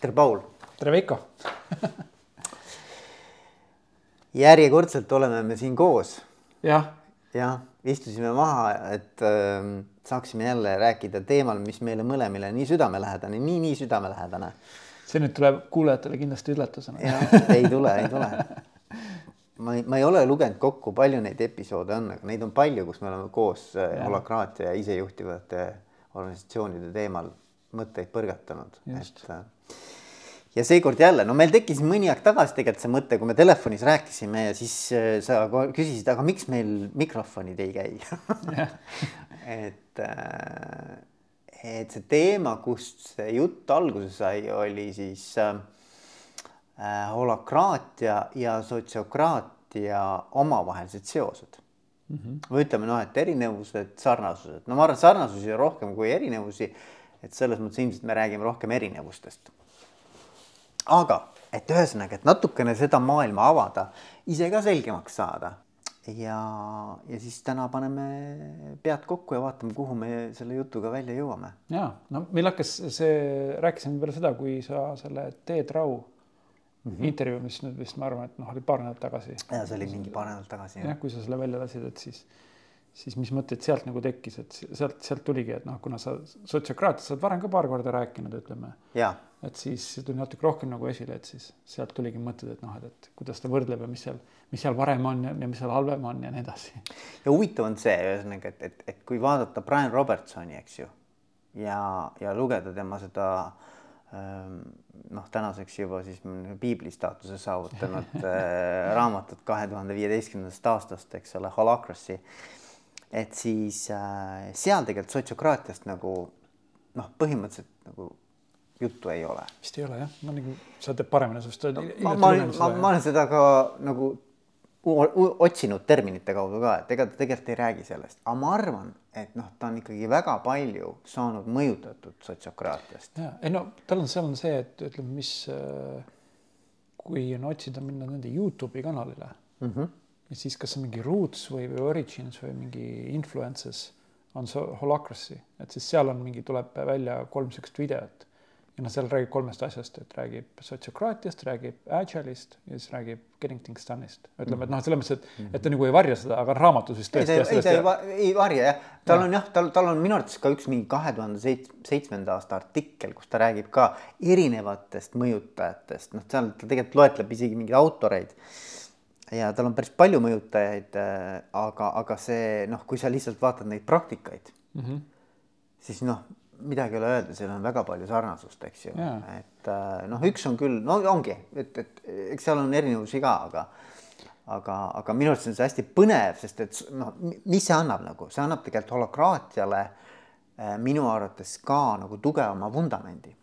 tere, Paul. tere, Veiko järjekordselt oleme me siin koos. jah. jah, istusime maha, et äh, saaksime jälle rääkida teemal, mis meile mõlemile nii südamelähedane, nii, nii südamelähedane. see nüüd tuleb kuulajatele kindlasti üllatusena. jah, ei tule, ei tule. ma ei, ma ei ole lugenud kokku, palju neid episoode on, aga neid on palju, kus me oleme koos äh, ja. holakraatia ja isejuhtivate organisatsioonide teemal mõtteid põrgatanud. et äh, ja seekord jälle, no meil tekkis mõni aeg tagasi tegelikult see mõte, kui me telefonis rääkisime ja siis äh, sa küsisid, aga miks meil mikrofonid ei käi et, äh, et see teema, kust see jutt alguse sai, oli siis äh, holakraatia ja sotsiokraatia omavahelised seosed mm. -hmm. või ütleme noh, et erinevused, sarnasused, no ma arvan, sarnasusi on rohkem kui erinevusi. et selles mõttes ilmselt me räägime rohkem erinevustest aga et ühesõnaga, et natukene seda maailma avada, ise ka selgemaks saada ja, ja siis täna paneme pead kokku ja vaatame, kuhu me selle jutuga välja jõuame. ja no meil hakkas see, rääkisime peale seda, kui sa selle Teet Rau mm -hmm. intervjuu, mis nüüd vist ma arvan, et noh, oli paar nädalat tagasi. ja see oli mingi paar nädalat tagasi. jah, kui sa selle välja lasid, et siis siis mis mõtted sealt nagu tekkis, et sealt, sealt tuligi, et noh, kuna sa sotsiokraatiast oled varem ka paar korda rääkinud, ütleme. Et siis tuli natuke rohkem nagu esile, et siis sealt tuligi mõtted, et noh, et, et kuidas ta võrdleb ja mis seal, mis seal parem on ja, ja mis seal halvem on ja nii edasi. ja huvitav on see ühesõnaga, et, et, et kui vaadata Brian Robertsoni, eks ju, ja, ja lugeda tema seda ähm, noh, tänaseks juba siis piibli staatuse saavutanud äh, raamatut kahe tuhande viieteistkümnendast aastast, eks ole, Holacracy et siis äh, seal tegelikult sotsiokraatiast nagu noh, põhimõtteliselt nagu juttu ei ole. vist ei ole jah, ma nagu, sa tead paremini sinust no,. ma, ma, ma, ma olen seda ka nagu otsinud terminite kaudu ka, et ega ta tegelikult ei räägi sellest, aga ma arvan, et noh, ta on ikkagi väga palju saanud mõjutatud sotsiokraatiast. ja ei no tal on, seal on see, et ütleme, mis äh, kui on otsida minna nende Youtube'i kanalile mm. -hmm ja siis kas mingi roots või, või origins või mingi influences on see holacracy, et siis seal on mingi, tuleb välja kolm niisugust videot ja noh, seal räägib kolmest asjast, et räägib sotsiokraatiast, räägib agile'ist ja siis räägib getting things done'ist. ütleme, et noh, selles mõttes, et, et ta nagu ei varja seda, aga raamatus vist tõesti. ei, ta ei, ei varja jah, tal ja. on jah, tal, tal on minu arvates ka üks mingi kahe tuhande seitsmenda aasta artikkel, kus ta räägib ka erinevatest mõjutajatest, noh, seal ta tegelikult loetleb isegi mingeid autoreid ja tal on päris palju mõjutajaid, äh, aga, aga see noh, kui sa lihtsalt vaatad neid praktikaid mm, -hmm. siis noh, midagi ei ole öelda, seal on väga palju sarnasust, eks ju. Et äh, noh, üks on küll, no ongi, et, et eks seal on erinevusi ka, aga aga, aga minu arust on see hästi põnev, sest et noh, mis see annab nagu, see annab tegelikult holokraatiale äh, minu arvates ka nagu tugevama vundamendi.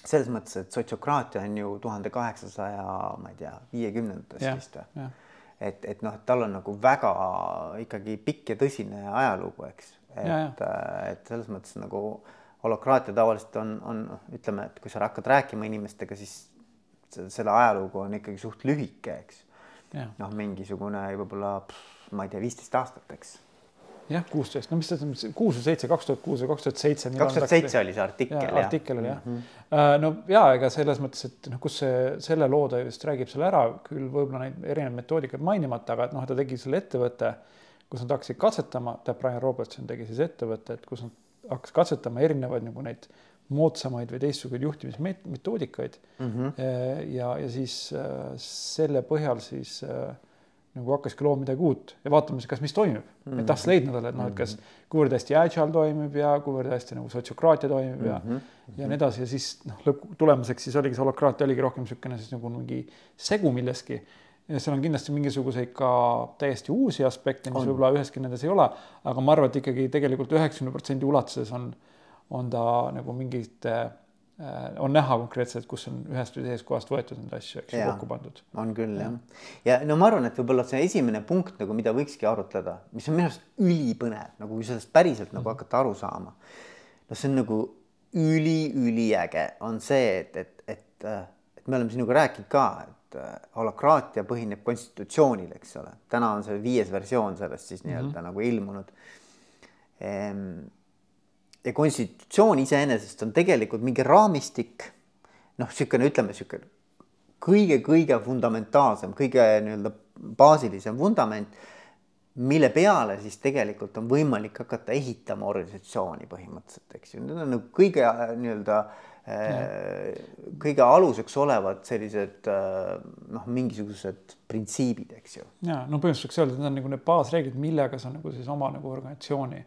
Selles mõttes, et sotsiokraatia on ju tuhande kaheksasaja, ma ei tea, viiekümnendatest vist või? et, et noh, et tal on nagu väga ikkagi pikk ja tõsine ajalugu, eks, et, et selles mõttes nagu holokraatia tavaliselt on, on ütleme, et kui sa hakkad rääkima inimestega, siis selle ajalugu on ikkagi suht lühike, eks. noh, mingisugune võib-olla, ma ei tea, viisteist aastat, eks jah, kuusteist, no mis ta ütleb, kuus või seitse, kaks tuhat kuus või kaks tuhat seitse. kaks tuhat seitse oli see artikkel. artikkel oli jah mm. -hmm. no ja ega selles mõttes, et noh, kus see selle loodaja just räägib selle ära, küll võib-olla neid erinevaid metoodikaid mainimata, aga et noh, ta tegi selle ettevõtte, kus nad hakkasid katsetama, tähendab Brian Robertson tegi siis ettevõtte, et kus nad hakkas katsetama erinevaid nagu neid moodsamaid või teistsuguseid juhtimismetoodikaid mm. -hmm. ja, ja siis äh, selle põhjal siis äh, nagu hakkaski looma midagi uut ja vaatame, kas, mis toimib mm. -hmm. et tahaks leidnud olla, et noh, et kas, mhm. kuivõrd hästi agile toimib ja kuivõrd hästi nagu sotsiokraatia toimib ja mm, -hmm. ja nii edasi ja siis noh, lõpptulemuseks siis oligi see holokraatia oligi rohkem niisugune siis nagu mingi segu millestki. Seal on kindlasti mingisuguseid ka täiesti uusi aspekte, mis võib-olla üheski nendes ei ole, aga ma arvan, et ikkagi tegelikult üheksakümne protsendi ulatuses on, on ta nagu mingite Äh, on näha konkreetselt, kus on ühest või teisest kohast võetud neid asju, eks ju, kokku pandud. on küll jah. ja no ma arvan, et võib-olla see esimene punkt nagu, mida võikski arutleda, mis on minu arust ülipõnev, nagu kui sellest päriselt nagu hakata aru saama. no see on nagu üli-üliäge on see, et, et, et, et me oleme sinuga rääkinud ka, et äh, holokraatia põhineb konstitutsioonil, eks ole, täna on see viies versioon sellest siis nii-öelda mm -hmm. nagu ilmunud. Ehm, ja konstitutsioon iseenesest on tegelikult mingi raamistik noh, niisugune ütleme, niisugune kõige-kõige fundamentaalsem, kõige nii-öelda baasilisem vundament, mille peale siis tegelikult on võimalik hakata ehitama organisatsiooni põhimõtteliselt, eks ju, need on nagu kõige äh, nii-öelda äh, kõige aluseks olevad sellised äh, noh, mingisugused printsiibid, eks ju. ja no põhimõtteliselt võiks öelda, et need on nagu need baasreeglid, millega sa nagu siis oma nagu organisatsiooni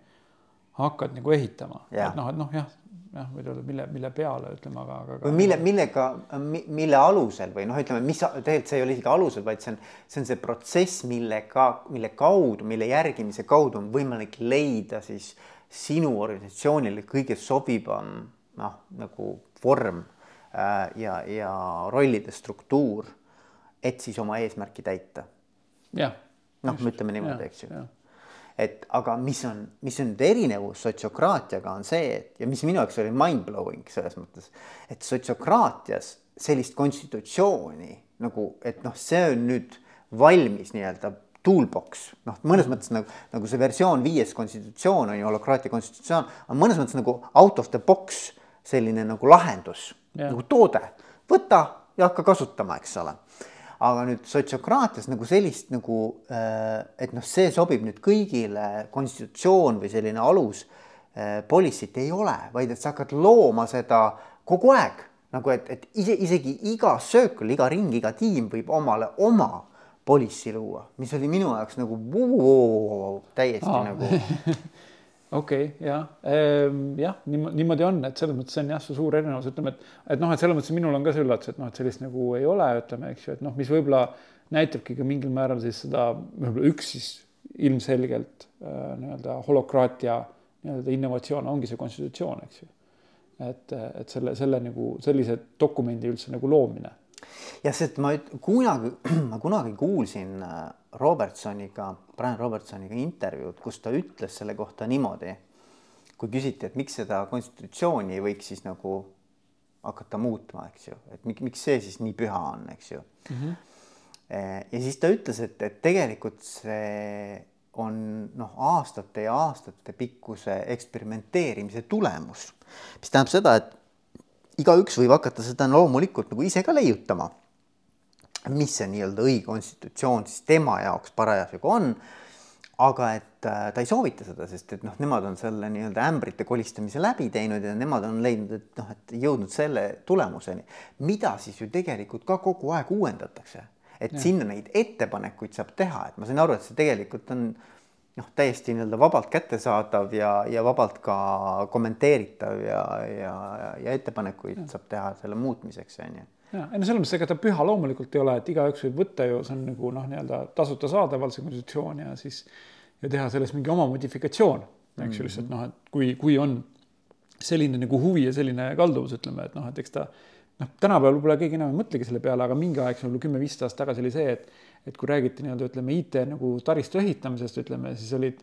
hakkad nagu ehitama, et noh, et noh, jah jah, võid öelda, mille, mille peale ütleme, aga, aga. või mille, millega, mille alusel või noh, ütleme, mis tegelikult see ei ole isegi alusel, vaid see on, see on see protsess, millega, mille kaudu, mille järgimise kaudu on võimalik leida siis sinu organisatsioonile kõige sobivam noh, nagu vorm äh, ja, ja rollide struktuur, et siis oma eesmärki täita. noh, ütleme niimoodi, eks ju. et aga mis on, mis on nüüd erinevus sotsiokraatiaga, on see, et ja mis minu jaoks oli mind-blowing selles mõttes, et sotsiokraatias sellist konstitutsiooni nagu, et noh, see on nüüd valmis nii-öelda toolbox, noh, mõnes mõttes nagu, nagu see versioon viies konstitutsioon on ju holokraatia konstitutsioon, aga mõnes mõttes nagu out of the box selline nagu lahendus nagu toode, võta ja hakka kasutama, eks ole. Aga nüüd sotsiokraatias nagu sellist nagu, äh, et noh, see sobib nüüd kõigile, konstitutsioon või selline alus äh, policy't ei ole, vaid et sa hakkad looma seda kogu aeg. Nagu, et, et ise, isegi iga circle, iga ring, iga tiim võib omale oma policy luua, mis oli minu jaoks nagu vuu, täiesti Aa. nagu okei okay,, jah ehm,, jah, niimoodi on, et selles mõttes see on jah, see suur erinevus, ütleme, et, et noh, et selles mõttes minul on ka see üllatus, et noh, et sellist nagu ei ole, ütleme, eks ju, et noh, mis võib-olla näitabki ka mingil määral siis seda võib-olla üks siis ilmselgelt äh, nii-öelda holokraatia nii-öelda innovatsioon ongi see konstitutsioon, eks ju. et, et selle, selle nagu sellise dokumendi üldse nagu loomine jah, sest ma kunagi, ma kunagi kuulsin äh, Robertsoniga, Brian Robertsoniga intervjuud, kus ta ütles selle kohta niimoodi, kui küsiti, et miks seda konstitutsiooni ei võiks siis nagu hakata muutma, eks ju, et miks see siis nii püha on, eks ju mm. -hmm. ja siis ta ütles, et, et tegelikult see on noh, aastate ja aastate pikkuse eksperimenteerimise tulemus, mis tähendab seda, et igaüks võib hakata seda loomulikult nagu ise ka leiutama. mis see nii-öelda õige konstitutsioon siis tema jaoks parasjagu on. aga et äh, ta ei soovita seda, sest et noh, nemad on selle nii-öelda ämbrite kolistamise läbi teinud ja nemad on leidnud, et noh, et jõudnud selle tulemuseni, mida siis ju tegelikult ka kogu aeg uuendatakse, et ja. sinna neid ettepanekuid saab teha, et ma sain aru, et see tegelikult on noh, täiesti nii-öelda vabalt kättesaadav ja, ja vabalt ka kommenteeritav ja, ja, ja ettepanekuid ja. saab teha selle muutmiseks, on ju. ja, ei no selles mõttes, ega ta püha loomulikult ei ole, et igaüks võib võtta ju, see on nagu noh, nii-öelda tasuta saadaval see konstitutsioon ja siis ja teha sellest mingi oma modifikatsioon, eks ju mm -hmm. lihtsalt noh, et kui, kui on selline nagu huvi ja selline kalduvus, ütleme, et noh, et eks ta noh, tänapäeval võib-olla keegi enam ei mõtlegi selle peale, aga mingi aeg, võib-olla kümme-viisteist aastat tagasi oli see, et et kui räägiti nii-öelda ütleme IT nagu taristu ehitamisest, ütleme siis olid,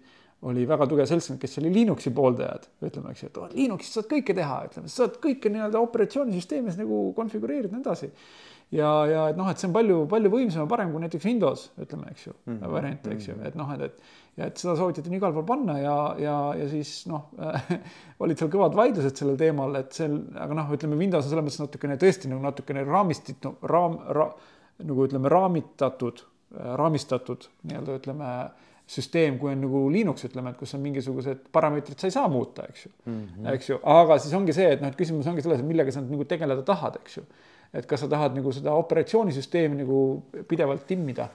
oli väga tugev seltskond, kes oli Linuxi pooldajad, ütleme, eks ju, et oh, Linuxis saad kõike teha, ütleme, sa saad kõike nii-öelda operatsioonisüsteemis nagu konfigureerida ja nii edasi. ja, ja et noh, et see on palju, palju võimsam ja parem kui näiteks Windows, ütleme, eks ju mm -hmm., variant, eks ju, mhm. et noh, et, et ja et seda soovitati igal pool panna ja, ja, ja siis noh olid seal kõvad vaidlused sellel teemal, et sel, aga noh, ütleme Windows on selles mõttes natukene tõesti nagu natukene raamistit- no,, raam ra,, nagu ütleme, raamitatud Äh, raamistatud nii-öelda ütleme süsteem, kui on nagu Linux, ütleme, et kus on mingisugused parameetrid, sa ei saa muuta, eks ju mm, -hmm. eks ju, aga siis ongi see, et noh, et küsimus ongi selles, et millega sa nagu tegeleda tahad, eks ju. et kas sa tahad nagu seda operatsioonisüsteemi nagu pidevalt timmida.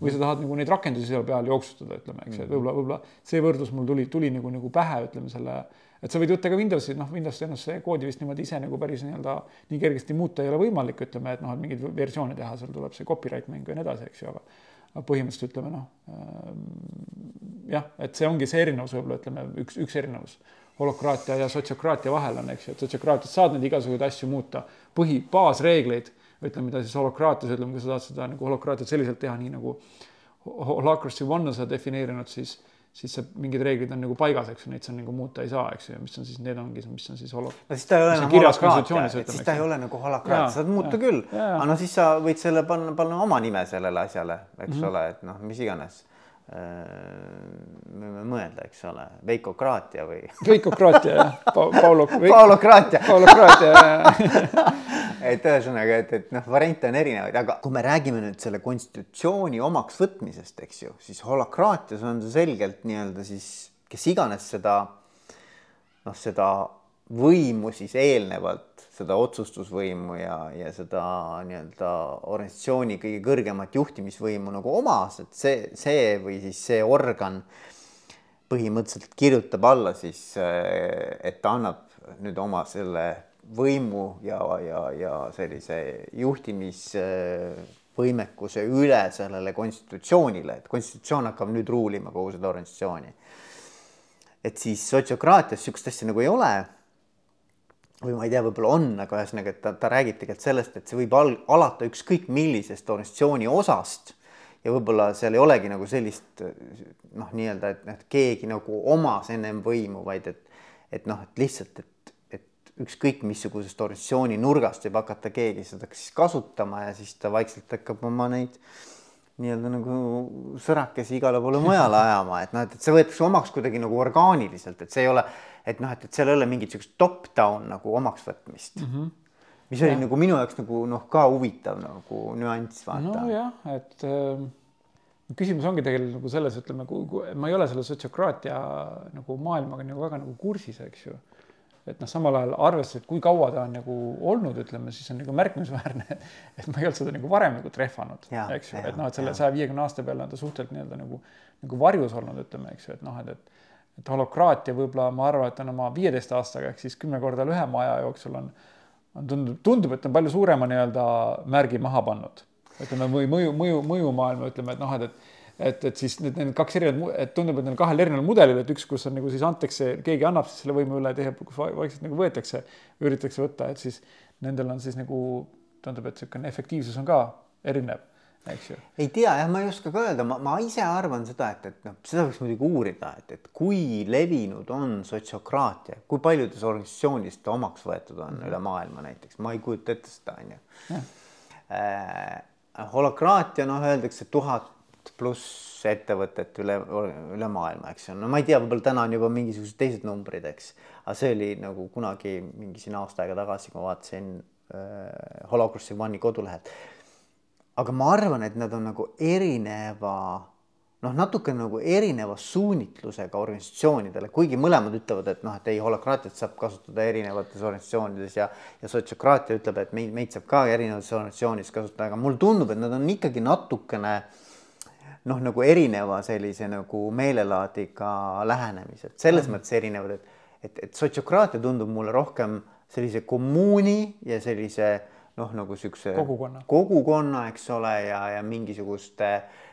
Või sa tahad nagu neid rakendusi seal peal jooksutada, ütleme, eks et mhm. võib-olla, võib-olla see võrdlus mul tuli, tuli nagu, nagu pähe, ütleme selle et sa võid võtta ka Windowsi, noh, Windows ennast see koodi vist niimoodi ise nagu päris nii-öelda nii kergesti muuta ei ole võimalik, ütleme, et noh, et mingeid versioone teha, seal tuleb see copyright mängu ja nii edasi, eks ju, aga aga põhimõtteliselt ütleme noh äh,, jah, et see ongi see erinevus võib-olla ütleme üks, üks erinevus holokraatia ja sotsiokraatia vahel on, eks ju, et sotsiokraatias saad neid igasuguseid asju muuta, põhi, baasreegleid, ütleme, mida siis holokraatias, ütleme, kui sa tahad seda nagu holokraatiat selliselt teha, nii nagu Holacracy One on seda defineerinud, siis siis see mingid reeglid on nagu paigas, eks ju, neid sa nagu muuta ei saa, eks ju, ja mis on siis, need ongi, mis on siis holo-. no siis ta ei ole enam holakraatia, et siis ta ei ole nagu holakraatia, saad muuta ja, küll, aga no siis sa võid selle panna, panna oma nime sellele asjale, eks mm -hmm. ole, et noh, mis iganes võime mõelda, eks ole, veikokraatia või? Veikokraatia jah. Pa, Paulo veik... Paulokraatia Paulokraatia jah. Et ühesõnaga, et, et noh, variante on erinevaid, aga kui me räägime nüüd selle konstitutsiooni omaks võtmisest, eks ju, siis holokraatias on see selgelt nii-öelda siis, kes iganes seda noh, seda võimu siis eelnevalt seda otsustusvõimu ja, ja seda nii-öelda organisatsiooni kõige kõrgemat juhtimisvõimu nagu omas, et see, see või siis see organ põhimõtteliselt kirjutab alla siis, et ta annab nüüd oma selle võimu ja, ja, ja sellise juhtimisvõimekuse üle sellele konstitutsioonile, et konstitutsioon hakkab nüüd ruulima kogu seda organisatsiooni. et siis sotsiokraatias niisugust asja nagu ei ole või ma ei tea, võib-olla on, aga ühesõnaga, et ta, ta räägib tegelikult sellest, et see võib al alata ükskõik millisest organisatsiooni osast ja võib-olla seal ei olegi nagu sellist noh, nii-öelda, et, et keegi nagu omas ennem võimu, vaid et, et noh, et lihtsalt, et, et ükskõik missugusest organisatsiooni nurgast võib hakata keegi seda siis kasutama ja siis ta vaikselt hakkab oma neid nii-öelda nagu sõrakesi igale poole mujale ajama, et noh, et, see võetakse omaks kuidagi nagu orgaaniliselt, et see ei ole et noh, et, et seal ei ole mingit sihukest top-down nagu omaksvõtmist mm. -hmm. mis oli ja. nagu minu jaoks nagu noh, ka huvitav nagu nüanss vaata. nojah, et äh, küsimus ongi tegelikult nagu selles, ütleme, ma ei ole selle sotsiokraatia nagu maailmaga nagu väga nagu kursis, eks ju et noh, samal ajal arvestades, et kui kaua ta on nagu olnud, ütleme siis on nagu märkimisväärne, et ma ei olnud seda nagu varem nagu trehvanud, eks ju, et noh, et selle saja viiekümne aasta peale on ta suhteliselt nii-öelda nagu, nagu varjus olnud, ütleme, eks ju, et noh, et, et et holokraatia võib-olla ma arvan, et on oma viieteist aastaga ehk siis kümme korda lühema aja jooksul on, on tundub, tundub, et on palju suurema nii-öelda märgi maha pannud. ütleme või mõju, mõju, mõjumaailma ütleme, et noh, et, et et, et siis need, need kaks erinevat, et tundub, et neil kahel erineval mudelil, et üks, kus on nagu siis antakse, keegi annab siis selle võimu üle, teine, kus vaikselt nagu võetakse, üritatakse võtta, et siis nendel on siis nagu tundub, et niisugune efektiivsus on ka erinev eks ju. ei tea jah, ma ei oska ka öelda, ma, ma ise arvan seda, et, et noh, seda võiks muidugi uurida, et, et kui levinud on sotsiokraatia, kui paljudes organisatsioonides ta omaks võetud on mm. üle maailma näiteks, ma ei kujuta ette seda, on ju. Äh, holokraatia, noh, öeldakse tuhat pluss ettevõtet üle, üle maailma, eks ju, no ma ei tea, võib-olla täna on juba mingisugused teised numbrid, eks, aga see oli nagu kunagi mingi siin aasta aega tagasi, kui ma vaatasin äh, Holocrossi One'i kodulehelt aga ma arvan, et nad on nagu erineva noh, natuke nagu erineva suunitlusega organisatsioonidele, kuigi mõlemad ütlevad, et noh, et ei, holokraatiat saab kasutada erinevates organisatsioonides ja ja sotsiokraatia ütleb, et meid, meid saab ka erinevates organisatsioonides kasutada, aga mulle tundub, et nad on ikkagi natukene noh, nagu erineva sellise nagu meelelaadiga lähenemised, selles mm. mõttes erinevad, et et, et sotsiokraatia tundub mulle rohkem sellise kommuuni ja sellise noh, nagu siukse kogukonna, kogukonna, eks ole, ja, ja mingisuguste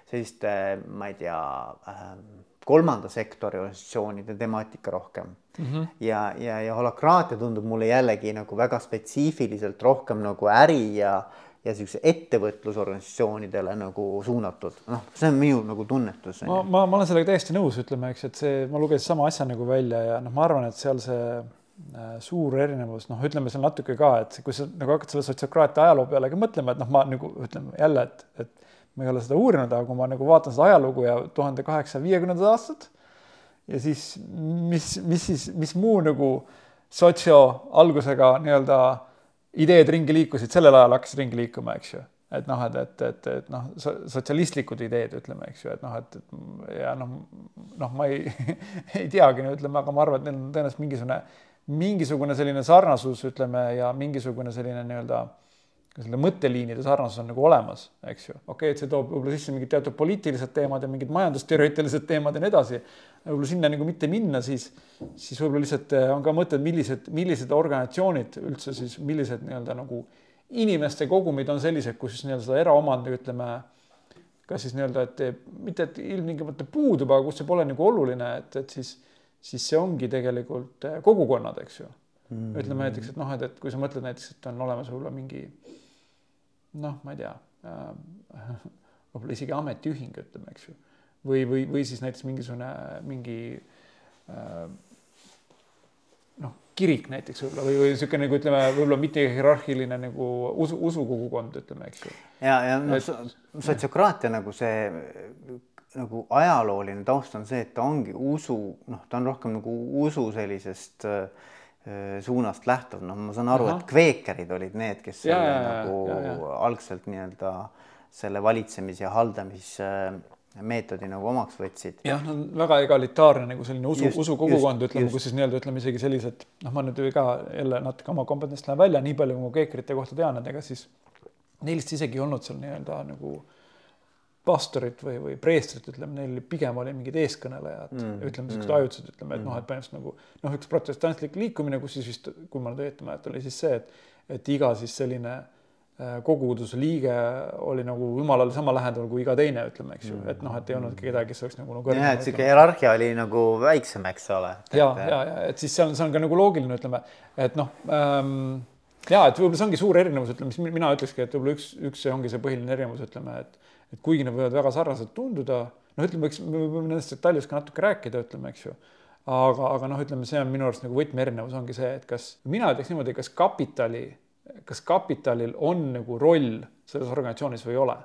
selliste, ma ei tea äh,, kolmanda sektori organisatsioonide temaatika rohkem mm. -hmm. ja, ja, ja holokraatia tundub mulle jällegi nagu väga spetsiifiliselt rohkem nagu äri ja ja siukse ettevõtlusorganisatsioonidele nagu suunatud, noh, see on minu nagu tunnetus. ma, ma, ma olen sellega täiesti nõus, ütleme, eks, et see, ma lugesin sama asja nagu välja ja noh, ma arvan, et seal see Äh, suur erinevus, noh, ütleme seal natuke ka, et kui sa nagu hakkad selle sotsiokraatia ajaloo peale ka mõtlema, et noh, ma nagu ütleme jälle, et, et ma ei ole seda uurinud, aga kui ma nagu vaatan seda ajalugu ja tuhande kaheksasaja viiekümnendad aastad ja siis mis, mis siis, mis muu nagu sotsia algusega nii-öelda ideed ringi liikusid, sellel ajal hakkasid ringi liikuma, eks ju. Et noh, et, et, et, et noh, sotsialistlikud ideed, ütleme, eks ju, et noh, et, et ja noh, noh, ma ei ei teagi, no ütleme, aga ma arvan, et neil on tõenäoliselt mingisugune mingisugune selline sarnasus, ütleme, ja mingisugune selline nii-öelda selle mõtteliinide sarnasus on nagu olemas, eks ju. okei okay,, et see toob võib-olla sisse mingid teatud poliitilised teemad ja mingid majandusteoreetilised teemad ja nii edasi. võib-olla sinna nagu mitte minna, siis, siis võib-olla lihtsalt eh, on ka mõte, et millised, millised organisatsioonid üldse siis, millised nii-öelda nagu inimeste kogumid on sellised, kus siis nii-öelda seda eraomandi, ütleme, kas siis nii-öelda, et mitte, et ilmtingimata puudub, aga kus see pole nagu oluline, et, et siis siis see ongi tegelikult eh, kogukonnad, eks ju mm. ütleme näiteks, et noh, et, et kui sa mõtled näiteks, et on olemas võib-olla mingi noh, ma ei tea äh,, võib-olla isegi ametiühing, ütleme, eks ju. või, või, või siis näiteks mingisugune mingi äh, noh, kirik näiteks võib-olla või, või niisugune nagu ütleme, võib-olla mitte hierarhiline nagu usu, usukogukond, ütleme, eks ju. ja, ja noh et..., sotsiokraatia nagu see nagu ajalooline taust on see, et ta ongi usu, noh, ta on rohkem nagu usu sellisest äh, suunast lähtuv, noh, ma saan aru, et kveekerid olid need, kes ja, selle, ja, nagu ja, ja. algselt nii-öelda selle valitsemis- ja haldamismeetodi nagu omaks võtsid. jah, no väga egalitaarne nagu selline usu, usukogukond, ütleme, kus siis nii-öelda ütleme isegi sellised, noh, ma nüüd ka jälle natuke oma kompetentsi lähen välja, nii palju kui ma keekrite kohta tean, et ega siis neil vist isegi ei olnud seal nii-öelda nagu pastorit või, või preestrit, ütleme, neil pigem oli mingid eeskõnelejad mm,, ütleme siuksed mm, ajutised, ütleme, et mm. noh, et põhimõtteliselt nagu noh, üks protestantlik liikumine, kus siis vist, kui ma nüüd õieti mäletan, oli siis see, et, et iga siis selline äh, koguduse liige oli nagu jumalale sama lähedal kui iga teine, ütleme, eks ju, et noh, et ei olnud kedagi, kes oleks nagu, nagu. jah, et sihuke hierarhia oli nagu väiksem, eks ole. ja, ja, ja et siis seal, see on ka nagu loogiline, ütleme, et noh ähm, ja et võib-olla see ongi suur erinevus, ütleme, mis mina ütlekski, et võib-olla üks, üks see ongi see põhiline erinevus, ütleme, et et kuigi nad võivad väga sarnased tunduda, noh, ütleme, eks me võime nendest detailidest ka natuke rääkida, ütleme, eks ju. aga, aga noh, ütleme, see on minu arust nagu võtmeerinevus ongi see, et kas mina ütleks niimoodi, kas kapitali, kas kapitalil on nagu roll selles organisatsioonis või ei ole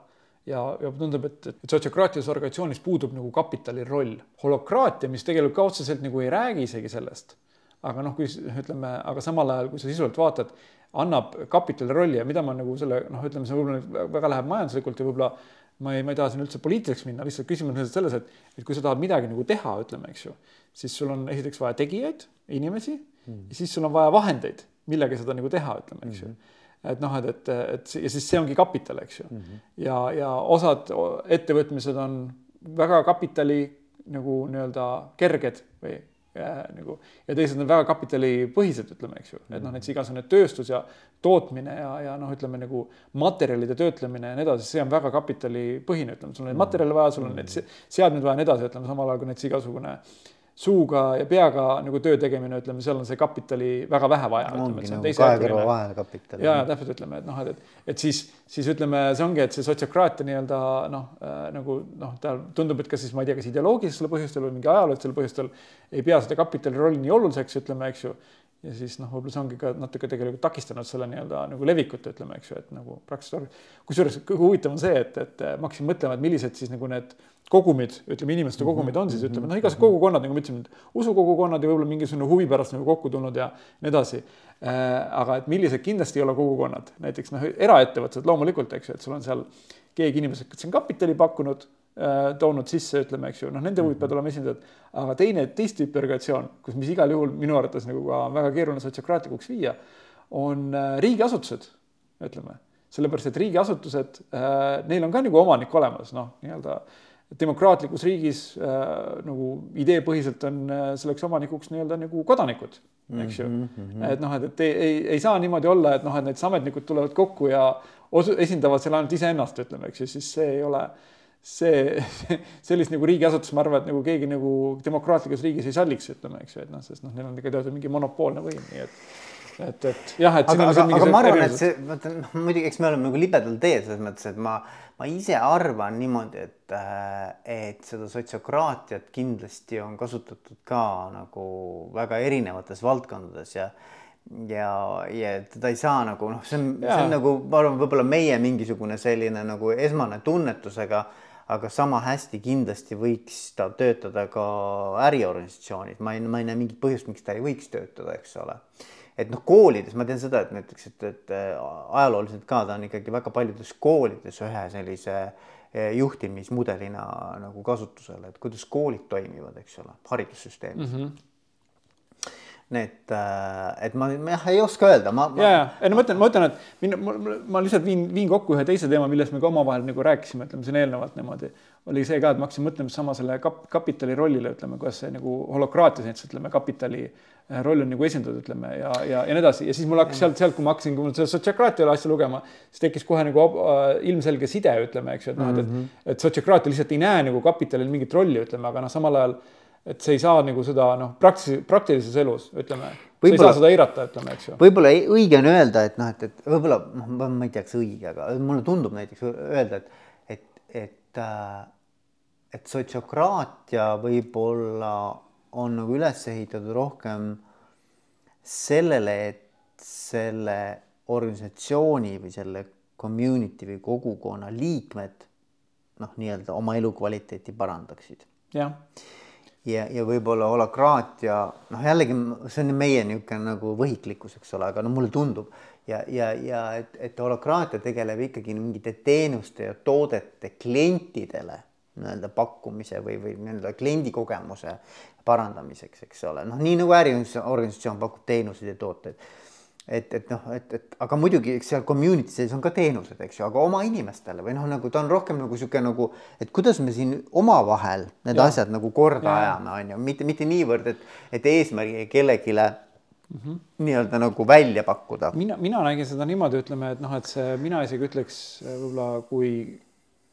ja, ja tundub, et, et sotsiokraatilises organisatsioonis puudub nagu kapitali roll. holokraatia, mis tegelikult ka otseselt nagu ei räägi isegi sellest, aga noh, kui ütleme, aga samal ajal, kui sa sisuliselt vaatad, annab kapitali rolli ja mida ma nagu selle noh, ütleme, see võib-olla väga läheb majanduslikult ja võib-olla ma ei, ma ei taha siin üldse poliitiliseks minna, lihtsalt küsimus on selles, et, et kui sa tahad midagi nagu teha, ütleme, eks ju, siis sul on esiteks vaja tegijaid, inimesi mm. ja siis sul on vaja vahendeid, millega seda nagu teha, ütleme, eks ju mm -hmm et noh, et, et, et ja siis see ongi kapital, eks ju mm. -hmm. ja, ja osad ettevõtmised on väga kapitali nagu nii-öelda kerged või ja, nagu ja teised on väga kapitalipõhised, ütleme, eks ju, et noh, näiteks igasugune tööstus ja tootmine ja, ja noh, ütleme nagu materjalide töötlemine ja nii edasi, see on väga kapitalipõhine, ütleme, sul on neid materjale vaja, sul on neid seadmeid vaja ja nii edasi, ütleme samal ajal kui näiteks igasugune äh, suuga ja peaga nagu töö tegemine, ütleme, seal on see kapitali väga vähe vaja. ongi nagu kahe kõrva vahel kapital. ja, ja täpselt ütleme, et noh, et, et, et siis, siis ütleme, see ongi, et see sotsiokraatia nii-öelda noh äh,, nagu noh, ta tundub, et kas siis ma ei tea, kas ideoloogilistel põhjustel või mingi ajaloolistel põhjustel ei pea seda kapitali rolli nii oluliseks, ütleme, eks ju ja siis noh, võib-olla see ongi ka natuke tegelikult takistanud selle nii-öelda nagu levikut, ütleme, eks ju, et nagu praktiliselt. kusjuures kõige huvitavam on see, et, et ma hakkasin mõtlema, et millised siis nagu need kogumid, ütleme inimeste kogumid on siis ütleme noh, igasugused kogukonnad, nagu ma ütlesin, usukogukonnad ja võib-olla mingisugune huvi pärast nagu kokku tulnud ja nii edasi äh,. aga et millised kindlasti ei ole kogukonnad, näiteks noh, eraettevõtted loomulikult, eks ju, et sul on seal keegi inimesed, kes on kapitali pakkunud äh,, toonud sisse, ütleme, eks ju, noh, nende huvid peavad olema esindatud. aga teine, teist tüüpi organisatsioon, kus, mis igal juhul minu arvates nagu ka väga keeruline sotsiokraatlikuks viia, on äh, riigiasutused, ütleme sellepärast, et riigiasutused neil on ka nagu omanik olemas, noh, nii-öelda äh, demokraatlikus riigis äh, nagu ideepõhiselt on äh, selleks omanikuks nii-öelda nagu kodanikud, eks ju mm. -hmm. et noh, et, et ei, ei, ei saa niimoodi olla, et noh, et näiteks ametnikud tulevad kokku ja osu, esindavad seal ainult iseennast, ütleme, eks ju, siis see ei ole see, sellist nagu riigiasutust, ma arvan, et nagu keegi nagu demokraatlikus riigis ei salliks, ütleme, eks ju, et noh, sest noh, neil on ikka teatud mingi monopoolne võim, nii et et, et jah, et. aga, aga, aga ma arvan, et see, vaata noh, muidugi, eks me oleme nagu libedal teel selles mõttes, et ma, ma ise arvan niimoodi, et, äh, et seda sotsiokraatiat kindlasti on kasutatud ka nagu väga erinevates valdkondades ja ja, ja teda ei saa nagu noh, see on, see on nagu, ma arvan, võib-olla meie mingisugune selline nagu esmane tunnetusega, aga sama hästi kindlasti võiks ta töötada ka äriorganisatsioonis, ma ei, ma ei näe mingit põhjust, miks ta ei võiks töötada, eks ole et noh, koolides ma tean seda, et näiteks, et, et äh, ajalooliselt ka ta on ikkagi väga paljudes koolides ühe sellise äh, juhtimismudelina nagu kasutusel, et kuidas koolid toimivad, eks ole, haridussüsteemis mm. -hmm Need, äh, et ma, jah ei oska öelda, ma, ma.... ja, ja ei no ma ütlen, ma ütlen, et min, ma, ma lihtsalt viin, viin kokku ühe teise teema, millest me ka omavahel nagu rääkisime, ütleme siin eelnevalt niimoodi. Oli see ka, et ma hakkasin mõtlema sama selle kap, kapitali rollile, ütleme, kuidas see nagu holokraatias näiteks ütleme, kapitali äh, roll on nagu esindatud, ütleme ja, ja, ja nii edasi ja siis mul hakkas sealt, sealt, kui ma hakkasin seda sotsiokraatia asja lugema, siis tekkis kohe nagu äh, ilmselge side, ütleme, eks ju, et noh, et, et, mhm. et sotsiokraatia lihtsalt ei näe nagu kapitalil mingit rolli, ütleme, aga noh, samal ajal et see ei saa nagu seda noh, praktilises, praktilises elus ütleme, sa ei saa seda eirata, ütleme, eks ju. võib-olla õige on öelda, et noh, et, et võib-olla noh, ma ei tea, kas õige, aga mulle tundub näiteks öelda, et, et, et, äh, et sotsiokraatia võib-olla on nagu üles ehitatud rohkem sellele, et selle organisatsiooni või selle community või kogukonna liikmed noh, nii-öelda oma elukvaliteeti parandaksid. jah ja, ja võib-olla holakraatia, noh, jällegi see on meie niisugune nagu võhiklikkus, eks ole, aga no mulle tundub ja, ja, ja et, et holakraatia tegeleb ikkagi mingite teenuste ja toodete klientidele nii-öelda pakkumise või, või nii-öelda kliendikogemuse parandamiseks, eks ole, noh, nii nagu äriorganisatsioon pakub teenuseid ja tooteid et, et noh, et, et aga muidugi eks seal community sees on ka teenused, eks ju, aga oma inimestele või noh, nagu ta on rohkem nagu sihuke nagu, et kuidas me siin omavahel need ja. asjad nagu korda ja. ajame, on ju, mitte, mitte niivõrd, et, et eesmärgi kellelegi mm -hmm. nii-öelda nagu välja pakkuda. mina, mina nägin seda niimoodi, ütleme, et noh, et see, mina isegi ütleks võib-olla, kui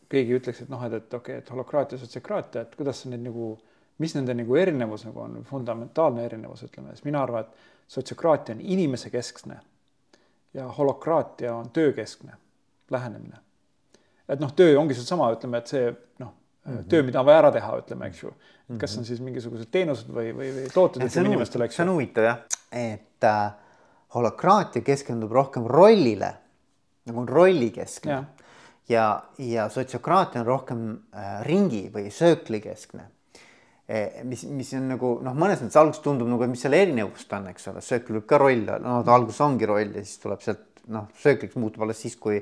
keegi ütleks, et noh, et, et okei okay,, et holokraatia, sotsiokraatia, et kuidas neid nagu, mis nende nagu erinevus nagu on, fundamentaalne erinevus, ütleme, siis mina arvan, et sotsiokraatia on inimesekeskne ja holokraatia on töökeskne lähenemine. et noh, töö ongi seesama, ütleme, et see noh. Töö, mida on vaja ära teha, ütleme, eks ju. et kas on siis mingisugused teenused või, või, või tooted ütleme inimestele, eks ju. see on huvitav jah, et äh, holokraatia keskendub rohkem rollile, nagu on rollikeskne ja, ja, ja sotsiokraatia on rohkem äh, ringi või sööklikeskne Eh, mis, mis on nagu noh, mõnes mõttes alguses tundub nagu, mis selle erinevust on, eks ole, söökil võib ka roll olla, no ta alguses ongi roll ja siis tuleb sealt noh, söökliks muutub alles siis, kui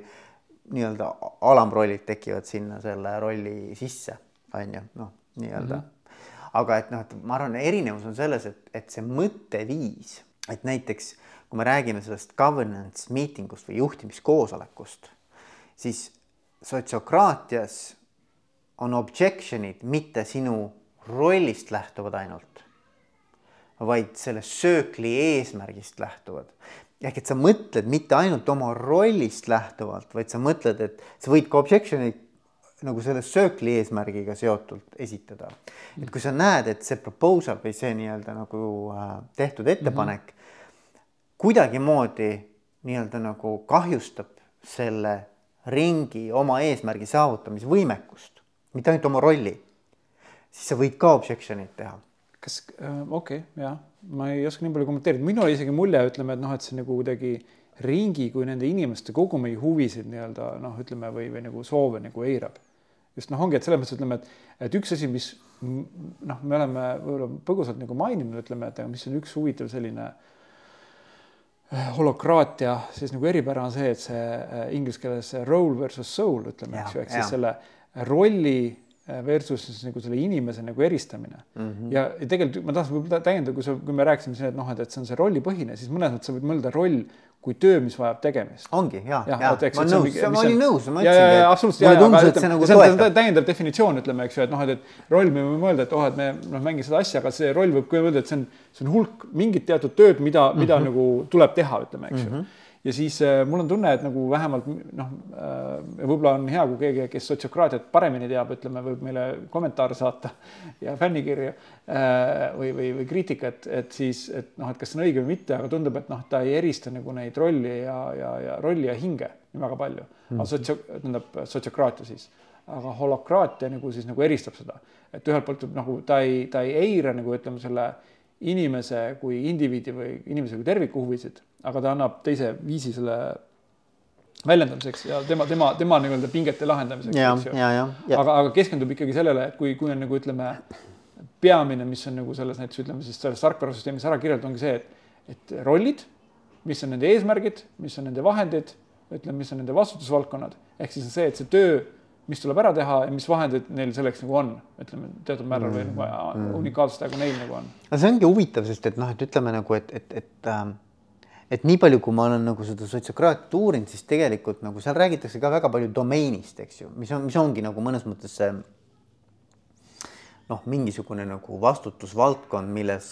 nii-öelda alamrollid tekivad sinna selle rolli sisse, on ju, noh, nii-öelda mm. -hmm. aga et noh, et ma arvan, erinevus on selles, et, et see mõtteviis, et näiteks kui me räägime sellest governance meeting ust või juhtimiskoosolekust, siis sotsiokraatias on objection'id mitte sinu rollist lähtuvad ainult, vaid sellest söökli eesmärgist lähtuvad. Ehk et sa mõtled mitte ainult oma rollist lähtuvalt, vaid sa mõtled, et sa võid ka objection'id nagu selle söökli eesmärgiga seotult esitada. et kui sa näed, et see proposal või see nii-öelda nagu äh, tehtud ettepanek mm -hmm. kuidagimoodi nii-öelda nagu kahjustab selle ringi oma eesmärgi saavutamise võimekust, mitte ainult oma rolli siis sa võid ka objection'it teha. Kas äh,, okei okay,, jah, ma ei oska nii palju kommenteerida, minul isegi mulje, ütleme, et noh, et see nagu kuidagi ringi kui nende inimeste kogu meie huvisid nii-öelda noh, ütleme või, või nagu soove nagu eirab. just noh, ongi, et selles mõttes ütleme, et, et üks asi, mis noh, me oleme võib-olla põgusalt nagu maininud, ütleme, et mis on üks huvitav selline äh, holokraatia siis nagu eripära on see, et see äh, inglise keeles role versus soul ütleme, eks ju, ehk siis selle rolli versus siis nagu selle inimese nagu eristamine mm. -hmm. ja, ja tegelikult ma tahtsin võib-olla täiendada, kui sa, kui me rääkisime siin, et noh, et, et see on see rollipõhine, siis mõnes mõttes sa võid mõelda roll kui töö, mis vajab tegemist. ongi ja, ja, ja, ma olen nõus, ma olin nõus, ma ütlesin. ja, ja absoluutselt. mulle tundus, et see nagu toetab. täiendav definitsioon, ütleme, eks ju, et noh, et, et roll, me võime mõelda, et oh, et me noh, mängime seda asja, aga see roll võib ka öelda, et see on, see on hulk mingit teatud tööd, mida mm, -hmm. mida nagu tuleb teha, ütleme, eks ju mm -hmm ja siis äh, mul on tunne, et nagu vähemalt noh äh,, võib-olla on hea, kui keegi, kes sotsiokraatiat paremini teab, ütleme, võib meile kommentaare saata ja fännikirju äh, või, või, või kriitikat, et siis, et noh, et kas see on õige või mitte, aga tundub, et noh, ta ei erista nagu neid rolli ja, ja, ja rolli ja hinge väga palju. Mm.. aga sotsia-, tähendab sotsiokraatia siis, aga holokraatia nagu siis nagu eristab seda, et ühelt poolt nagu ta ei, ta ei eira nagu ütleme selle inimese kui indiviidi või inimese kui terviku huvisid, aga ta annab teise viisi selle väljendamiseks ja tema, tema, tema nii-öelda pingete lahendamiseks, aga, aga keskendub ikkagi sellele, et kui, kui on nagu ütleme, peamine, mis on nagu selles näiteks ütleme siis selles tarkvarasüsteemis ära kirjeldatud, ongi see, et, et rollid, mis on nende eesmärgid, mis on nende vahendid, ütleme, mis on nende vastutusvaldkonnad, ehk siis on see, et see töö mis tuleb ära teha ja mis vahendid neil selleks nagu on, ütleme teatud määral või nagu mm. unikaalsust, aga neil nagu on. no see ongi huvitav, sest et noh, et ütleme nagu, et, et, et äh, et nii palju, kui ma olen nagu seda sotsiokraatiat uurinud, siis tegelikult nagu seal räägitakse ka väga palju domeenist, eks ju, mis on, mis ongi nagu mõnes mõttes see noh, mingisugune nagu vastutusvaldkond, milles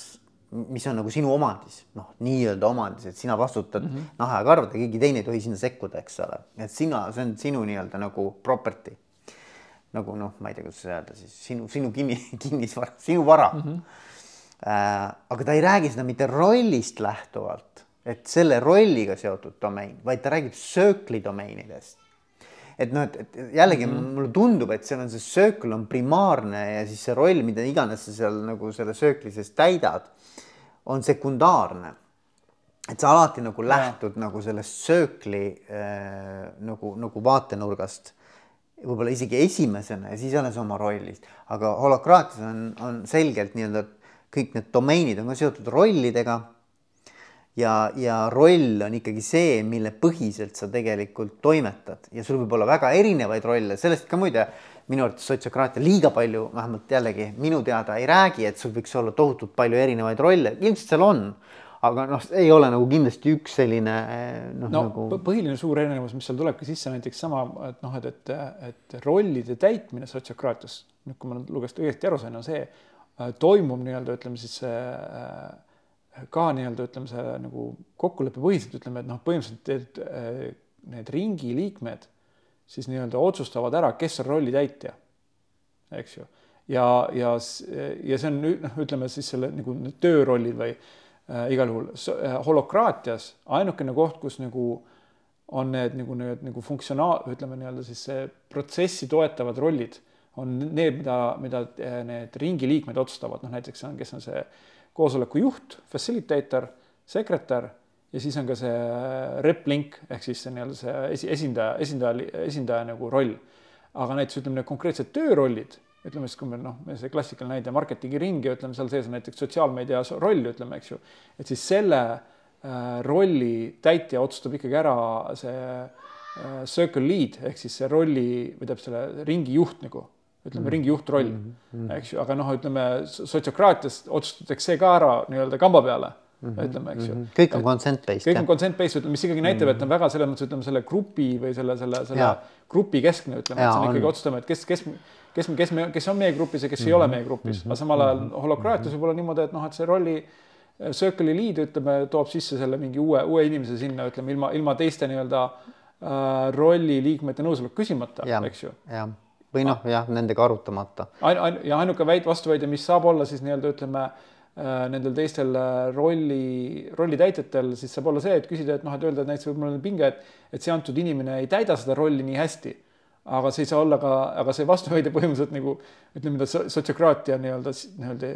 mis on nagu sinu omandis, noh, nii-öelda omandis, et sina vastutad mm -hmm. naha ja karvadega, keegi teine ei tohi sinna sekkuda, eks ole, et sina, see on sinu nii-öelda nagu property. Nagu noh, ma ei tea, kuidas öelda siis sinu, sinu kinni, kinnisvara, sinu vara mm. -hmm. Äh, aga ta ei räägi seda mitte rollist lähtuvalt, et selle rolliga seotud domein, vaid ta räägib söökli domeenidest et noh, et, et jällegi mm -hmm. mulle tundub, et seal on see söökl on primaarne ja siis see roll, mida iganes sa seal nagu selle söökli sees täidad on sekundaarne. et sa alati nagu lähtud ja. nagu sellest söökli äh, nagu, nagu vaatenurgast võib-olla isegi esimesena ja siis alles oma rollis, aga holokraatias on, on selgelt nii-öelda kõik need domeenid on ka seotud rollidega. ja, ja roll on ikkagi see, mille põhiselt sa tegelikult toimetad. Ja sul võib olla väga erinevaid rolle, sellest ka muide minu arvates sotsiokraatia liiga palju, vähemalt jällegi minu teada ei räägi, et sul võiks olla tohutult palju erinevaid rolle, ilmselt seal on aga noh, ei ole nagu kindlasti üks selline noh no, nagu. põhiline suur erinevus, mis seal tulebki sisse näiteks sama, et noh, et, et, et rollide täitmine sotsiokraatias, nüüd kui ma lugesin õieti aru sain, on see, äh, toimub nii-öelda ütleme siis äh, ka nii-öelda ütleme see nagu kokkuleppepõhiselt ütleme, et noh, põhimõtteliselt äh, need ringi liikmed siis nii-öelda otsustavad ära, kes on rolli täitja, eks ju. ja, ja, ja see on noh, ütleme siis selle nagu töörollid või äh, igal juhul äh, holokraatias ainukene koht, kus nagu on need nagu need nagu funktsionaal, ütleme nii-öelda siis see protsessi toetavad rollid on need, mida, mida äh, need ringi liikmed otsustavad, noh näiteks on, kes on see koosoleku juht, facilitator, sekretär ja siis on ka see äh, rep link ehk siis see nii-öelda see esi, esindaja, esindaja, esindaja nagu roll. aga näiteks ütleme, need konkreetsed töörollid ütleme siis, kui me noh, see klassikaline näide marketingi ring ja ütleme, seal sees on näiteks sotsiaalmeedia roll, ütleme, eks ju, et siis selle äh, rolli täitja otsustab ikkagi ära see äh, circle lead ehk siis see rolli või tähendab selle ringi juht nagu ütleme mm -hmm. ringi juhtroll mm, -hmm. eks ju, aga noh, ütleme sotsiokraatias otsustatakse see ka ära nii-öelda kamba peale mm, -hmm. ütleme, eks ju mm. -hmm. kõik on consent based. kõik on consent based, ütleme, mis ikkagi näitab, et on väga selles mõttes, ütleme selle grupi või selle, selle, selle ja. grupi keskne, ütleme, et see on ikkagi otsustama, et kes, kes kes, kes me, kes on meie grupis ja kes mm -hmm. ei ole mhm. meie grupis, aga samal ajal mhm. holokraatias võib olla niimoodi, et noh, et see rolli äh, circle'i lead, ütleme, toob sisse selle mingi uue, uue inimese sinna, ütleme ilma, ilma teiste nii-öelda äh, rolli liikmete nõusolek küsimata, eks ju. või noh, jah, nendega arutamata. ain-, ain-, ja ainuke väit, vastuväide, mis saab olla siis nii-öelda ütleme äh, nendel teistel äh, rolli, rollitäitjatel, siis saab olla see, et küsida, et noh, et öelda, et näiteks võib-olla on pinge, et, et see antud inimene ei täida seda rolli nii hästi aga see ei saa olla ka, aga see vastuväide põhimõtteliselt nagu ütleme, mida sotsiokraatia nii-öelda, nii-öelda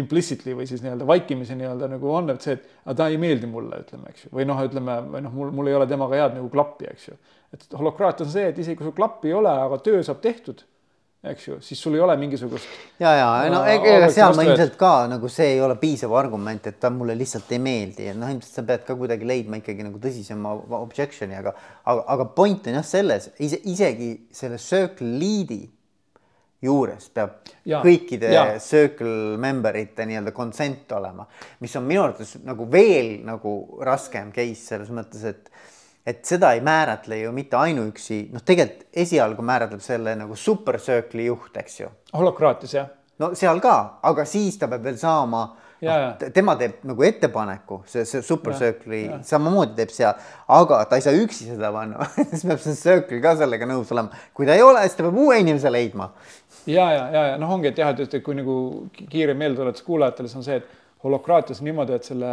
implicitly või siis nii-öelda vaikimisi nii-öelda nagu on, et see, et aga ta ei meeldi mulle, ütleme, eks ju, või noh, ütleme, või noh, mul, mul ei ole temaga head nagu klappi, eks ju. et holokraatia on see, et isegi kui sul klappi ei ole, aga töö saab tehtud eks ju, siis sul ei ole mingisugust. ja, ja no ega seal ma ilmselt ka nagu see ei ole piisav argument, et ta mulle lihtsalt ei meeldi, et noh, ilmselt sa pead ka kuidagi leidma ikkagi nagu tõsisema objection'i, aga, aga, aga point on jah selles ise, isegi selle circle lead'i juures peab ja, kõikide ja. circle member ite nii-öelda consent olema, mis on minu arvates nagu veel nagu raskem case selles mõttes, et et seda ei määratle ju mitte ainuüksi, noh, tegelikult esialgu määratleb selle nagu super circle'i juht, eks ju. holokraatias jah. no seal ka, aga siis ta peab veel saama Ja, no, tema teeb nagu ettepaneku, see, see super ja, circle'i samamoodi teeb seal, aga ta ei saa üksi seda panna siis peab see circle ka sellega nõus olema. kui ta ei ole, siis ta peab uue inimese leidma. ja, ja, ja, ja noh, ongi, et jah, et, kui nagu kiire meeldetuletus kuulajatele, see on see, et holokraatias niimoodi, et selle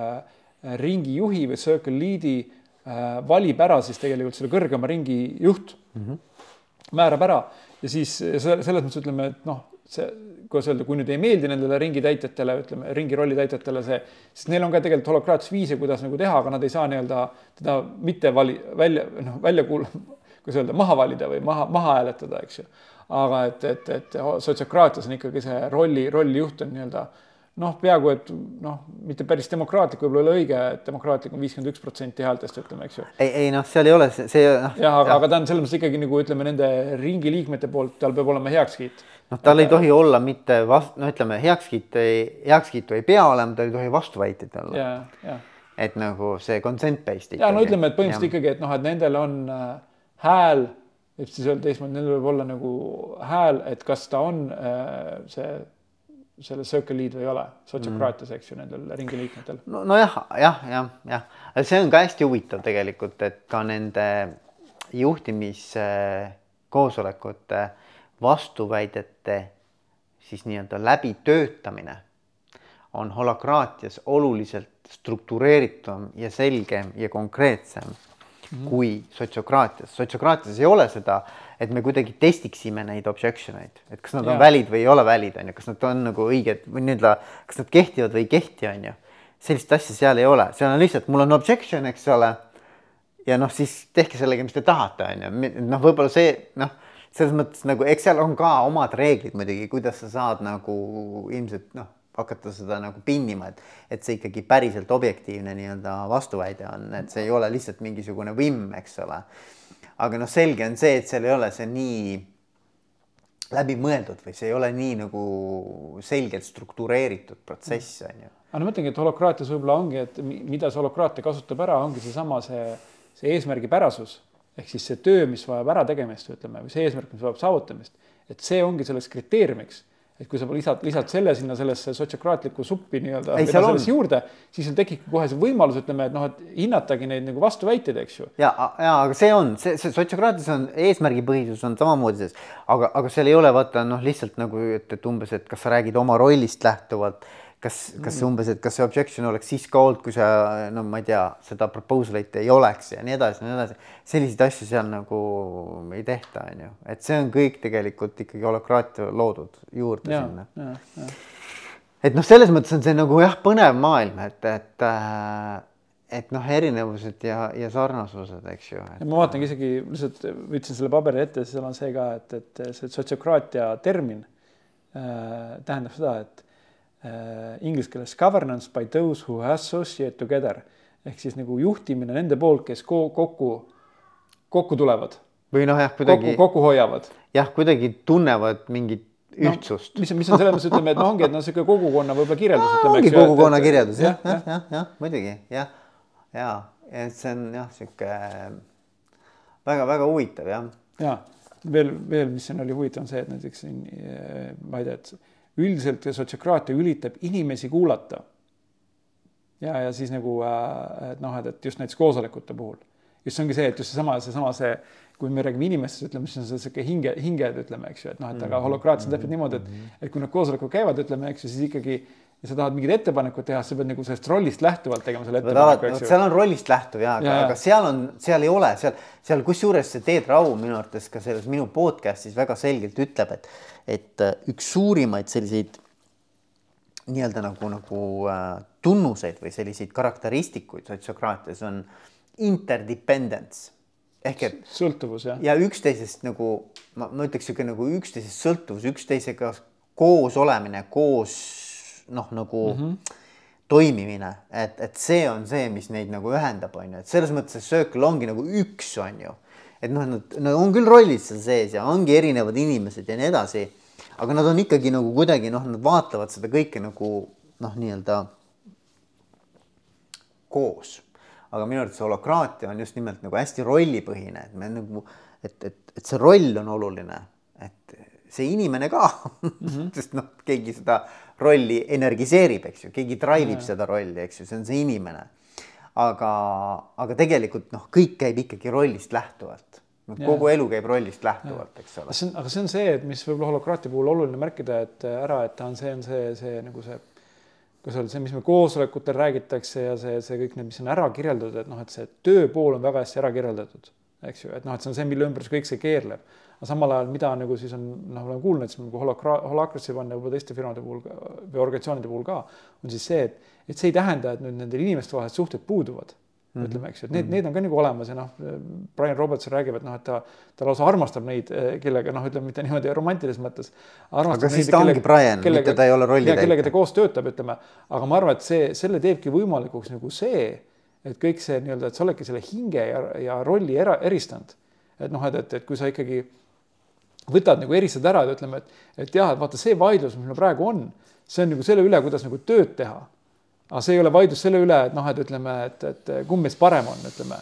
äh, ringi juhi või circle lead'i valib ära siis tegelikult selle kõrgema ringi juht mm, -hmm. määrab ära ja siis selles mõttes ütleme, et noh, see, kuidas öelda, kui nüüd ei meeldi nendele ringi täitjatele, ütleme ringi rolli täitjatele see, siis neil on ka tegelikult holokraatias viise, kuidas nagu teha, aga nad ei saa nii-öelda teda mitte vali, välja, noh, välja kuul-, kuidas öelda, maha valida või maha, maha hääletada, eks ju. aga et, et, et sotsiokraatias on ikkagi see rolli, rollijuht on nii-öelda äh, noh, peaaegu et noh, mitte päris demokraatlik võib-olla ei ole õige, et demokraatlik on viiskümmend üks protsenti häältest, ütleme, eks ju. ei, ei noh, seal ei ole see, see noh. jah, aga, aga ta on selles mõttes ikkagi nagu ütleme, nende ringi liikmete poolt, tal peab olema heakskiit. noh, tal ei tohi olla mitte vast-, no ütleme, heakskiit ei, heakskiitu ei pea olema, tal ei tohi vastuväiteid olla. et nagu see consent based. ja no ütleme, et põhimõtteliselt ja. ikkagi, et noh, et nendel on äh, hääl, et siis öelda teistmoodi, nendel võib olla nagu hääl, et kas ta on äh, see selle circle lead või ei ole sotsiokraatias, eks ju, nendel ringi liikmetel. no nojah, jah, jah, jah, jah., see on ka hästi huvitav tegelikult, et ka nende juhtimiskoosolekute vastuväidete siis nii-öelda läbitöötamine on holokraatias oluliselt struktureeritum ja selgem ja konkreetsem mm -hmm. kui sotsiokraatias. sotsiokraatias ei ole seda äh, et me kuidagi testiksime neid objection eid, et kas nad ja. on valid või ei ole valid, on ju, kas nad on nagu õiged või nii-öelda, kas nad kehtivad või ei kehti, on ju. sellist asja seal ei ole, seal on lihtsalt, mul on objection, eks ole. ja noh, siis tehke sellega, mis te tahate, on ju, noh, võib-olla see noh, selles mõttes nagu, eks seal on ka omad reeglid muidugi, kuidas sa saad nagu ilmselt noh, hakata seda nagu pinnima, et, et see ikkagi päriselt objektiivne nii-öelda vastuväide on, et see ei ole lihtsalt mingisugune vimm, eks ole. Aga noh, selge on see, et seal ei ole see nii läbimõeldud või see ei ole nii nagu selgelt struktureeritud protsess on ju. aga no mõtlengi, et holokraatias võib-olla ongi, et mida see holokraatia kasutab ära, ongi seesama see, see eesmärgipärasus. Ehk siis see töö, mis vajab ärategemist, ütleme, või see eesmärk, mis vajab saavutamist, et see ongi selleks kriteeriumiks et kui sa lisad, lisad selle sinna sellesse sotsiokraatlikku suppi nii-öelda juurde, siis sul tekibki kohe see võimalus, ütleme, et noh, et hinnatagi neid nagu vastuväiteid, eks ju. ja, ja aga see on, see, see sotsiokraatias on eesmärgipõhisus on samamoodi sees, aga, aga seal ei ole vaata noh, lihtsalt nagu, et, et umbes, et kas sa räägid oma rollist lähtuvalt kas, kas umbes, et kas see objection oleks siis ka olnud, kui sa no ma ei tea, seda proposal'it ei oleks ja nii edasi, nii edasi. selliseid asju seal nagu ei tehta, on ju, et see on kõik tegelikult ikkagi holokraatia loodud juurde ja, sinna. et noh, selles mõttes on see nagu jah, põnev maailm, et, et äh, et noh, erinevused ja, ja sarnasused, eks ju et.... ma vaatangi isegi lihtsalt võtsin selle paberi ette, seal on see ka, et, et see sotsiokraatia termin äh, tähendab seda, et inglise keeles governance by those who associate together ehk siis nagu juhtimine nende poolt, kes kokku, kokku tulevad. või noh, jah, kuidagi. kokku hoiavad. jah, kuidagi tunnevad mingit no, ühtsust. mis on, mis on selles mõttes, ütleme, et noh, ongi, et noh, sihuke kogukonna võib-olla kirjeldus no,. ongi kogukonna kirjeldus jah, jah, jah, jah, muidugi jah, ja, et see on jah, sihuke väga-väga huvitav jah. ja veel, veel, mis siin oli huvitav, on see, et näiteks siin ma ei tea, et üldiselt sotsiokraatia üritab inimesi kuulata. ja, ja siis nagu, äh, noh, et, et just näiteks koosolekute puhul, just see ongi see, et just seesama, seesama see, kui me räägime inimestest, ütleme, siis on see sihuke hinge, hinged, ütleme, eks ju, et noh, et aga mhm. holokraatias on täpselt niimoodi, et, mhm. et kui need koosolekud käivad, ütleme, eks ju, siis ikkagi ja sa tahad mingit ettepanekut teha, sa pead nagu sellest rollist lähtuvalt tegema selle ettepaneku, eks ju. seal on rollist lähtuv ja, aga, aga seal on, seal ei ole seal, seal kusjuures see Teet Rau minu arvates ka selles minu podcast'is väga selgelt ütleb, et et äh, üks suurimaid selliseid nii-öelda nagu, nagu äh, tunnuseid või selliseid karakteristikuid sotsiokraatias on interdependence ehk et. sõltuvus jah. ja üksteisest nagu ma, ma ütleks sihuke nagu üksteisest sõltuvus, üksteisega koos olemine, koos noh, nagu mm -hmm. toimimine, et, et see on see, mis neid nagu ühendab, on ju, et selles mõttes see Circle ongi nagu üks, on ju et noh, nad, nad on küll rollid seal sees ja ongi erinevad inimesed ja nii edasi. aga nad on ikkagi nagu kuidagi noh, nad vaatavad seda kõike nagu noh, nii-öelda koos. aga minu arvates holokraatia on just nimelt nagu hästi rollipõhine, et me nagu, et, et, et see roll on oluline, et see inimene ka mm, -hmm. sest noh, keegi seda rolli energiseerib, eks ju, keegi drive ib seda rolli, eks ju, see on see inimene. Aga, aga tegelikult noh, kõik käib ikkagi rollist lähtuvalt. kogu elu käib rollist lähtuvalt, eks ole. see on, aga see on see, et mis võib-olla holokraatia puhul oluline märkida, et äh, ära, et ta on, see on see, see nagu see, kuidas öelda, see, mis meil koosolekutel räägitakse ja see, see kõik need, mis on ära kirjeldatud, et noh, et see töö pool on väga hästi ära kirjeldatud, eks ju, et noh, et see on see, mille ümber kõik see keerleb aga samal ajal, mida nagu siis on, noh, oleme kuulnud, siis nagu holokra-, holakraatsi panna võib-olla teiste firmade puhul või organisatsioonide puhul ka, on siis see, et, et see ei tähenda, et nüüd nendel inimeste vahelised suhted puuduvad mm. -hmm. ütleme, eks ju, et need mm, -hmm. need on ka nagu olemas ja noh, Brian Robertson räägib, et noh, et ta, ta lausa armastab neid, kellega noh, ütleme mitte niimoodi romantilises mõttes. aga siis ta ongi Brian, mitte ta ei ole rollitäitja. kellega ta koos töötab, ütleme, aga ma arvan, et see, selle teebki võimalikuks nagu see, et kõik see nii-öelda, et sa oledki selle hinge ja, ja rolli era, eristanud. et noh, et, et, et kui sa ikkagi võtad nagu eristad ära ja ütleme, et, et jah, et vaata see vaidlus, mis meil praegu on, see on nagu selle üle, kuidas nagu tööd teha. aga see ei ole vaidlus selle üle, et noh, et ütleme, et, et kumb meist parem on, ütleme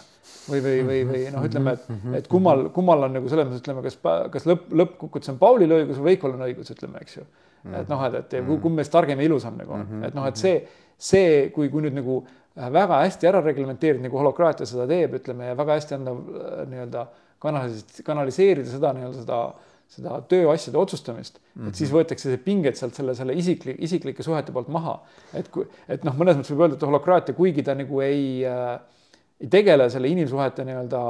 või, või, või, või noh, ütleme, et, et kummal, kummal on nagu selles mõttes, ütleme, kas, kas lõpp, lõppkokkuvõttes on Paulil õigus või Veikol on õigus, ütleme, eks ju. et noh, et, et kumb meist targem ja ilusam nagu on, et noh, et see, see, kui, kui nüüd nagu väga hästi ära reglementeerida, nagu holokraatia seda teeb, ütleme, ja väga hästi anda nii-öelda kanalis-, kanaliseerida seda nii-öelda seda seda tööasjade otsustamist mm, -hmm. et siis mhm. võetakse see pinged sealt selle, selle isiklik, isiklike suhete poolt maha. et kui, et noh, mõnes mõttes võib öelda, et holokraatia, kuigi ta nagu ei äh, ei tegele selle inimsuhete nii-öelda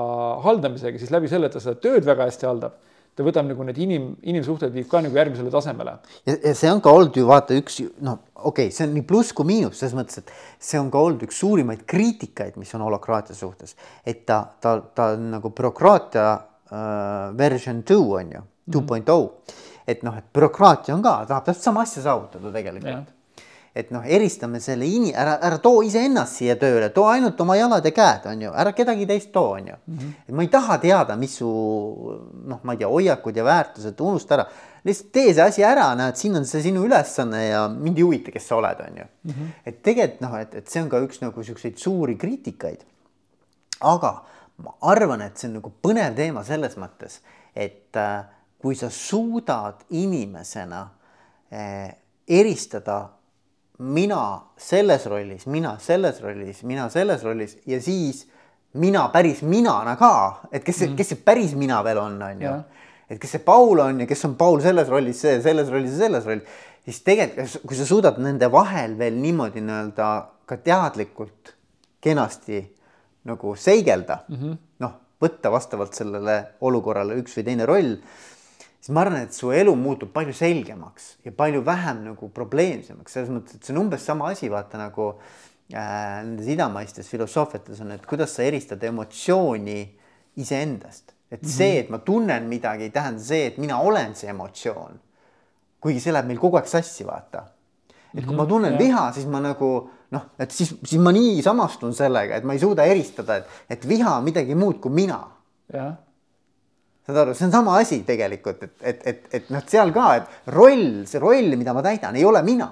haldamisega, siis läbi selle ta seda tööd väga hästi haldab. Ta võtab nagu need inim, inimsuhted viib ka nagu järgmisele tasemele. ja, see on ka olnud ju vaata üks noh, okei okay,, see on nii pluss kui miinus selles mõttes, et see on ka olnud üks suurimaid kriitikaid, mis on holokraatia suhtes, et ta, ta, ta on nagu bürokraatia uh, version two on ju, two point oh, et noh, et bürokraatia on ka, tahab täpselt sama asja saavutada tegelikult et noh, eristame selle ini-, ära, ära too iseennast siia tööle, too ainult oma jalad ja käed, on ju, ära kedagi teist too, on ju mm. -hmm. et ma ei taha teada, mis su noh, ma ei tea, hoiakud ja väärtused, unusta ära. lihtsalt tee see asi ära, näed, siin on see sinu ülesanne ja mind ei huvita, kes sa oled, on ju mm. -hmm. et tegelikult noh, et, et see on ka üks nagu siukseid suuri kriitikaid. aga ma arvan, et see on nagu põnev teema selles mõttes, et äh, kui sa suudad inimesena äh, eristada mina selles rollis, mina selles rollis, mina selles rollis ja siis mina päris minana ka, et kes see mm., kes see päris mina veel on, on ju. et kes see Paul on ja kes on Paul selles rollis, see selles rollis ja selles rollis, siis tegelikult, kui sa suudad nende vahel veel niimoodi nii-öelda ka teadlikult kenasti nagu seigelda mm -hmm., noh, võtta vastavalt sellele olukorrale üks või teine roll siis ma arvan, et su elu muutub palju selgemaks ja palju vähem nagu probleemsemaks, selles mõttes, et see on umbes sama asi, vaata nagu äh, nendes idamaistes filosoofiates on, et kuidas sa eristad emotsiooni iseendast. et mm -hmm. see, et ma tunnen midagi, ei tähenda see, et mina olen see emotsioon. kuigi see läheb meil kogu aeg sassi, vaata. et kui mm -hmm, ma tunnen jah. viha, siis ma nagu noh, et siis, siis ma nii samastun sellega, et ma ei suuda eristada, et, et viha on midagi muud kui mina. jah saad aru, see on sama asi tegelikult, et, et, et, et noh, seal ka, et roll, see roll, mida ma täidan, ei ole mina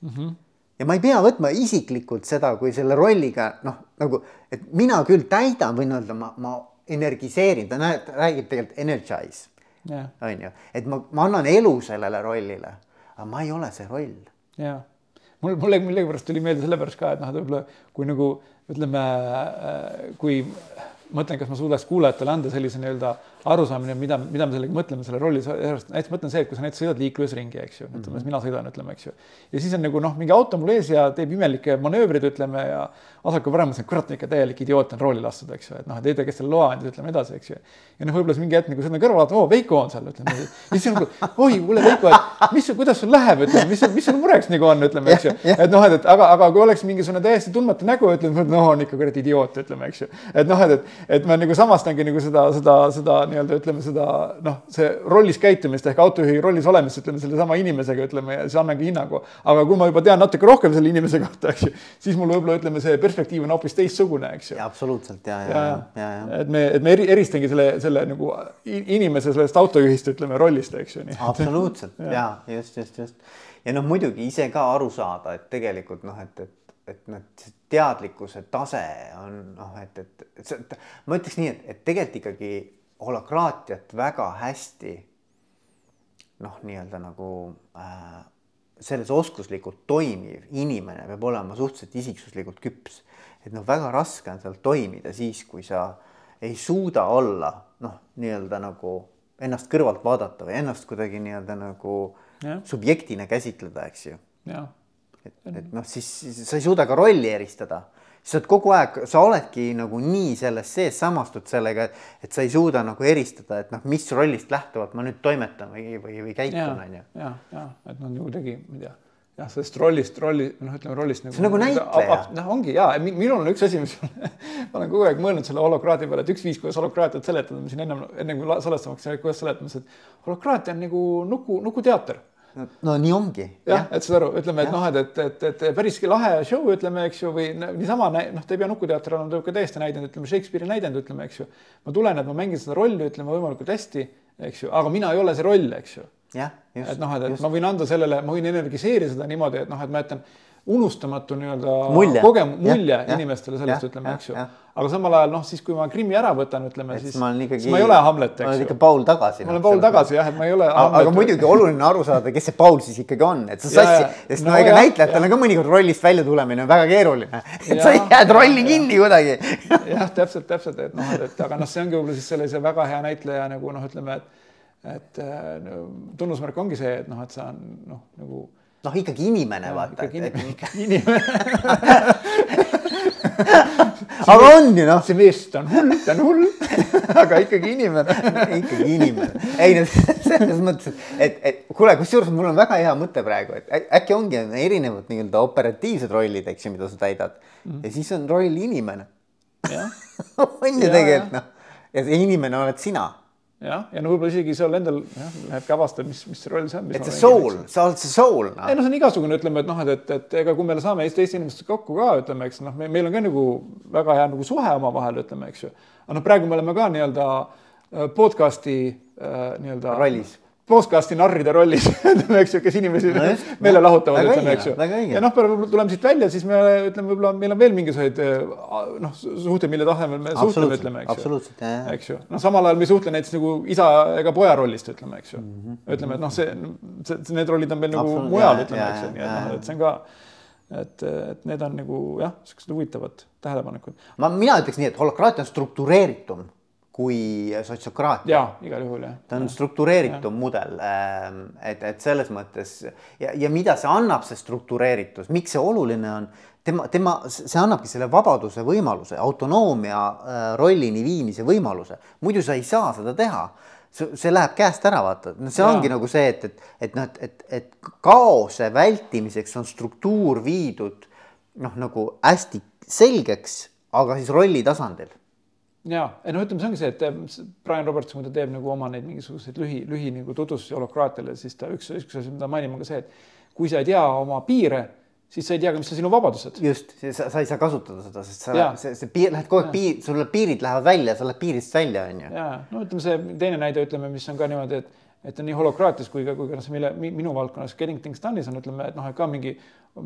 mm. -hmm. ja ma ei pea võtma isiklikult seda, kui selle rolliga noh, nagu, et mina küll täidan, võin öelda, ma, ma energiseerin, ta näeb, räägib tegelikult energize yeah.. on ju, et ma, ma annan elu sellele rollile, aga ma ei ole see roll. jah, mul, mulle millegipärast tuli meelde sellepärast ka, et noh, et võib-olla kui nagu ütleme, äh, kui mõtlen, kas ma suudaks kuulajatele anda sellise nii-öelda arusaamine, mida, mida me sellega mõtleme selle rolli, näiteks mõtlen see, et kui sa näiteks sõidad liiklusringi, eks ju, ütleme mina sõidan, ütleme, eks ju. ja siis on nagu noh, mingi auto mul ees ja teeb imelikke manöövreid, ütleme ja vasaku-parem, mõtlen, kurat, ikka täielik idioot on rooli lastud, eks ju, et noh, et ei tea, kes selle loa andis, ütleme edasi, eks ju. ja noh, võib-olla siis mingi hetk nagu sõidan kõrvale, oo, Veiko on seal, ütleme. ja siis nagu, oi, kuule Veiko, et mis, kuidas sul läheb, ütleme, mis, mis sul mureks nagu on, ütleme, eks ju. et noh, et, et aga, aga kui oleks mingisugune täiesti tundmatu nägu, ütleme, noh, on ikka kurat idioot, ütleme, eks ju. et noh, et, et, et ma nagu samastangi nagu seda, seda, seda nii-öelda ütleme seda noh, see rollis käitumist ehk autojuhi rollis olemist, ütleme sellesama inimesega, ütleme ja siis annangi hinnangu. aga kui ma juba tean natuke rohkem selle inimese kohta, eks ju, siis mul võib-olla ütleme, see perspektiiv on hoopis teistsugune, eks ju. absoluutselt ja, ja, ja, ja, ja. et me, et me eri, eristangi selle, selle nagu inimese sellest autojuhist, ütleme rollist, eks ju. absoluutselt ja, ja, just, just, just. ja noh, muidugi ise ka aru saada, et tegelikult noh, et, et et noh, teadlikkuse tase on noh, et, et, et see, ma ütleks nii, et, et tegelikult ikkagi holokraatiat väga hästi noh, nii-öelda nagu äh, selles oskuslikult toimiv inimene peab olema suhteliselt isiksuslikult küps. et noh, väga raske on seal toimida siis, kui sa ei suuda olla noh, nii-öelda nagu ennast kõrvalt vaadata või ennast kuidagi nii-öelda nagu ja. subjektina käsitleda, eks ju. et, et noh, siis sa ei suuda ka rolli eristada sa oled kogu aeg, sa oledki nagu nii selles sees, samastud sellega, et sa ei suuda nagu eristada, et noh, mis rollist lähtuvalt ma nüüd toimetan või, või, või käitun, on ju. ja, ja et noh, nagu kuidagi, ma ei tea jah, sellest rollist, rolli, noh, ütleme rollist nagu. see on nagu näitleja. noh, ongi ja minul on üks asi, mis ma olen kogu aeg mõelnud selle holokraatia peale, et üks viis, kuidas holokraatiat seletada, ma siin ennem, enne kui salvestamaks, kuidas seletama, et holokraatia on nagu nuku, nukuteater no nii ongi. jah, et saad aru, ütleme, et noh, et, et, et, et päris lahe show, ütleme, eks ju, või niisama noh, ta ei pea nukuteater võib ka täiesti näidend, ütleme Shakespeare'i näidend, ütleme, eks ju. ma tulen, et ma mängin seda rolli, ütleme võimalikult hästi, eks ju, aga mina ei ole see roll, eks ju. et noh, et, et ma võin anda sellele, ma võin energiseerida seda niimoodi, et noh, et ma jätan unustamatu nii-öelda kogem-, mulje ja, inimestele sellest, ütleme, eks ju. aga samal ajal noh, siis kui ma Krimmi ära võtan, ütleme, siis ma, ikkagi, siis ma ei ole Hamlet, eks ju. ma olen ikka Paul tagasi. ma olen Paul tagasi jah, et ma ei ole. aga muidugi oluline aru saada, kes see Paul siis ikkagi on, et sa sassi, sest no, no ega näitlejatel on ka mõnikord rollist välja tulemine on väga keeruline. et sa jääd rolli kinni kuidagi. jah, täpselt, täpselt, et noh, et, et aga noh, see ongi võib-olla siis sellise väga hea näitleja nagu noh, ütleme, et et no, tunnusmärk ongi see, et noh, et sa noh, nagu noh, ikkagi inimene, vaata. aga on ju noh, see mees, ta on hull, ta on hull aga ikkagi inimene. Ikkagi inimene. ei no selles mõttes, et, et, kuule, kusjuures mul on väga hea mõte praegu, et äkki ongi erinevad nii-öelda operatiivsed rollid, eks ju, mida sa täidad. Mm. ja siis on roll inimene. On ju tegelikult noh, ja see inimene oled sina jah, ja no võib-olla isegi seal endal jah, lähebki avastada, mis, mis roll see on. et see soul, sa oled see soul ei noh. no see on igasugune, ütleme, et noh, et, et, et ega kui me saame Eesti, Eesti inimestega kokku ka, ütleme, eks noh, meil on ka nagu väga hea nagu suhe omavahel, ütleme, eks ju. aga noh, praegu me oleme ka nii-öelda äh, podcast'i äh, nii-öelda. Rollis. Podcast'i narride rollis ütleme, eks ju, kes inimesi No meele lahutavad, ütleme, eks ju. ja noh, tuleme siit välja, siis me ütleme, võib-olla meil on veel mingisuguseid äh, noh, suhteid, mille tasemel me suhtleme, ütleme, eks ju eks ju, noh, samal ajal me ei suhtle näiteks nagu isa ega poja rollist, ütleme, eks ju mm. Mhm. -hmm. ütleme, et noh, see, see, see, need rollid on meil nagu mujal, ütleme, eks ju, nii et noh, et see on ka, et, et need on nagu jah, siuksed huvitavad tähelepanekud. ma, mina ütleks nii, et holokraatia on struktureeritum kui sotsiokraatia. ja igal juhul jah. ta on struktureeritum mudel, et, et selles mõttes ja, ja mida see annab, see struktureeritus, miks see oluline on, tema, tema, see annabki selle vabaduse võimaluse, autonoomia äh, rollini viimise võimaluse, muidu sa ei saa seda teha. see, läheb käest ära, vaata, no see Jaa. ongi nagu see, et, et, et noh, et, et, et kaose vältimiseks on struktuur viidud noh, nagu hästi selgeks, aga siis rolli tasandil ja, ei no ütleme, see ongi see, et eh, Brian Robertson, kui ta teeb nagu oma neid mingisuguseid lühi, lühi nagu tutvustusi holokraatiale, siis ta üks, üks asi, mida mainib, on ka see, et kui sa ei tea oma piire, siis sa ei tea ka, mis on sinu vabadused. just, sa, sa ei saa kasutada seda, sest sa, see, see piir, lähed kogu aeg piir, sul piirid lähevad välja, sa lähed piirist välja, on ju. ja no ütleme, see teine näide, ütleme, mis on ka niimoodi, et et on nii holokraatias kui ka, kui ka noh, mille mi- minu valdkonnas getting things done'is on, ütleme, et noh, et ka mingi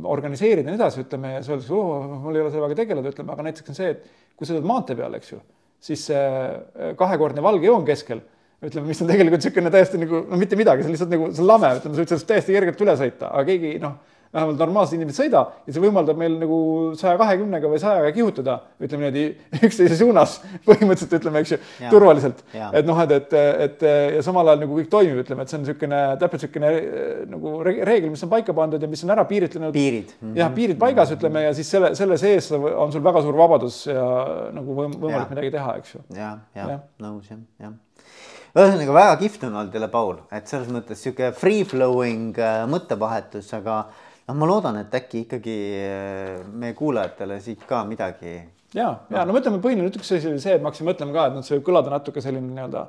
organiseerida ja nii edasi, ütleme, ja siis öeldakse, oo, mul ei ole sellega tegeleda, ütleme, aga näiteks on see, et kui sa oled maantee peal, eks ju, siis see äh, kahekordne valge joon keskel, ütleme, mis on tegelikult niisugune täiesti nagu no mitte midagi, see on lihtsalt nagu, see on lame, ütleme, sa võid sellest täiesti kergelt üle sõita, aga keegi noh, vähemalt normaalsed inimesed sõida ja see võimaldab meil nagu saja kahekümnega või sajaga kihutada, ütleme niimoodi üksteise suunas põhimõtteliselt ütleme, eks ju, turvaliselt. Et noh, et, et, et ja samal ajal nagu kõik toimib, ütleme, et see on niisugune täpselt niisugune eh, nagu re- reegel, mis on paika pandud ja mis on ära piiritlenud. piirid mm. -hmm. jah, piirid paigas, ütleme ja siis selle, selle sees on sul väga suur vabadus ja nagu võim, võimalik Jaa. midagi teha, eks ju. jah Jah. ja. nõus jah, jah. ühesõnaga väga kihvt on olnud jälle Paul, et selles mõttes sihuke free flowing äh, mõttevahetus, aga noh, ma loodan, et äkki ikkagi äh, meie kuulajatele siit ka midagi. ja, ja no mõtleme, põhiline asi oli see, et ma hakkasin mõtlema ka, et noh, see võib kõlada natuke selline nii-öelda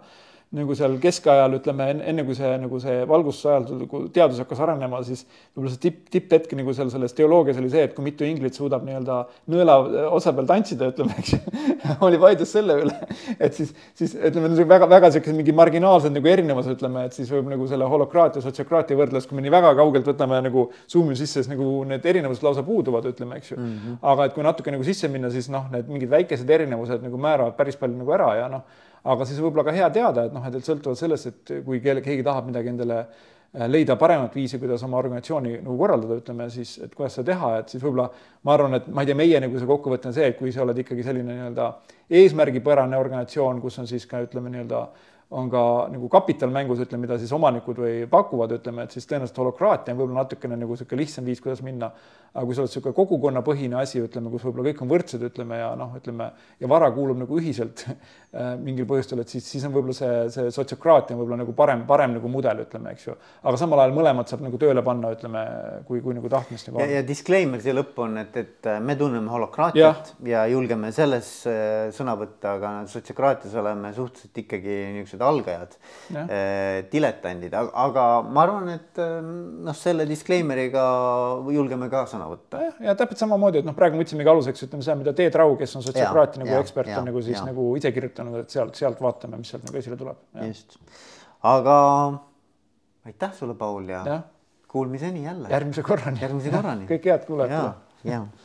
nagu seal keskajal ütleme enne, kui see nagu see valgustusajal nagu teadus hakkas arenema, siis võib-olla see tipp, tipphetk nagu seal selles teoloogias oli see, et kui mitu inglit suudab nii-öelda nõela otsa peal tantsida, ütleme, eks ju oli vaidlus selle üle, et siis, siis ütleme väga-väga siukesed mingi marginaalsed nagu erinevused, ütleme, et siis võib nagu selle holokraatia, sotsiokraatia võrdles, kui me nii väga kaugelt võtame nagu suumi sisse, siis nagu need erinevused lausa puuduvad, ütleme, eks ju mm. -hmm. aga et kui natuke nagu sisse minna, siis noh, need mingid väikesed erinevused nagu määravad päris palju nagu ära ja noh, aga siis võib-olla ka hea teada, et noh, et, sõltuvalt sellest, et kui kelle, keegi tahab midagi endale äh, leida paremat viisi, kuidas oma organisatsiooni nagu korraldada, ütleme siis, et kuidas seda teha, et siis võib-olla ma arvan, et ma ei tea, meie nagu see kokkuvõte on see, et kui sa oled ikkagi selline nii-öelda eesmärgipärane organisatsioon, kus on siis ka ütleme nii-öelda on ka nagu kapital mängus, ütleme, mida siis omanikud või pakuvad, ütleme, et siis tõenäoliselt holokraatia on võib-olla natukene nagu niisugune lihtsam viis, kuidas minna. Aga kui sa oled niisugune kogukonnapõhine asi, ütleme, kus võib-olla kõik on võrdsed, ütleme ja noh, ütleme ja vara kuulub nagu ühiselt äh, mingil põhjustel, et siis, siis on võib-olla see, see sotsiokraatia on võib-olla nagu parem, parem nagu mudel, ütleme, eks ju. aga samal ajal mõlemad saab nagu tööle panna, ütleme, kui, kui nagu tahtmist nagu ja, ja disclaimer siia lõppu on, et, et äh, me tunneme holokraatiat ja, ja julgeme selles äh, sõna võtta, aga sotsiokraatias oleme suhteliselt ikkagi niisugused algajad, diletandid, aga ma arvan, et noh, selle disclaimer'iga julgeme ka sõna võtta. ja, ja täpselt samamoodi, et noh, praegu me võtsimegi aluseks, ütleme seda, mida Teet Rau, kes on sotsiokraatia nagu ja, ekspert, ja, on nagu siis ja. nagu ise kirjutanud, et sealt, sealt vaatame, mis sealt nagu esile tuleb. just, aga aitäh sulle, Paul ja, jah, kuulmiseni jälle. järgmise korrani. järgmise korrani. kõike head kuulajatele. ja, ja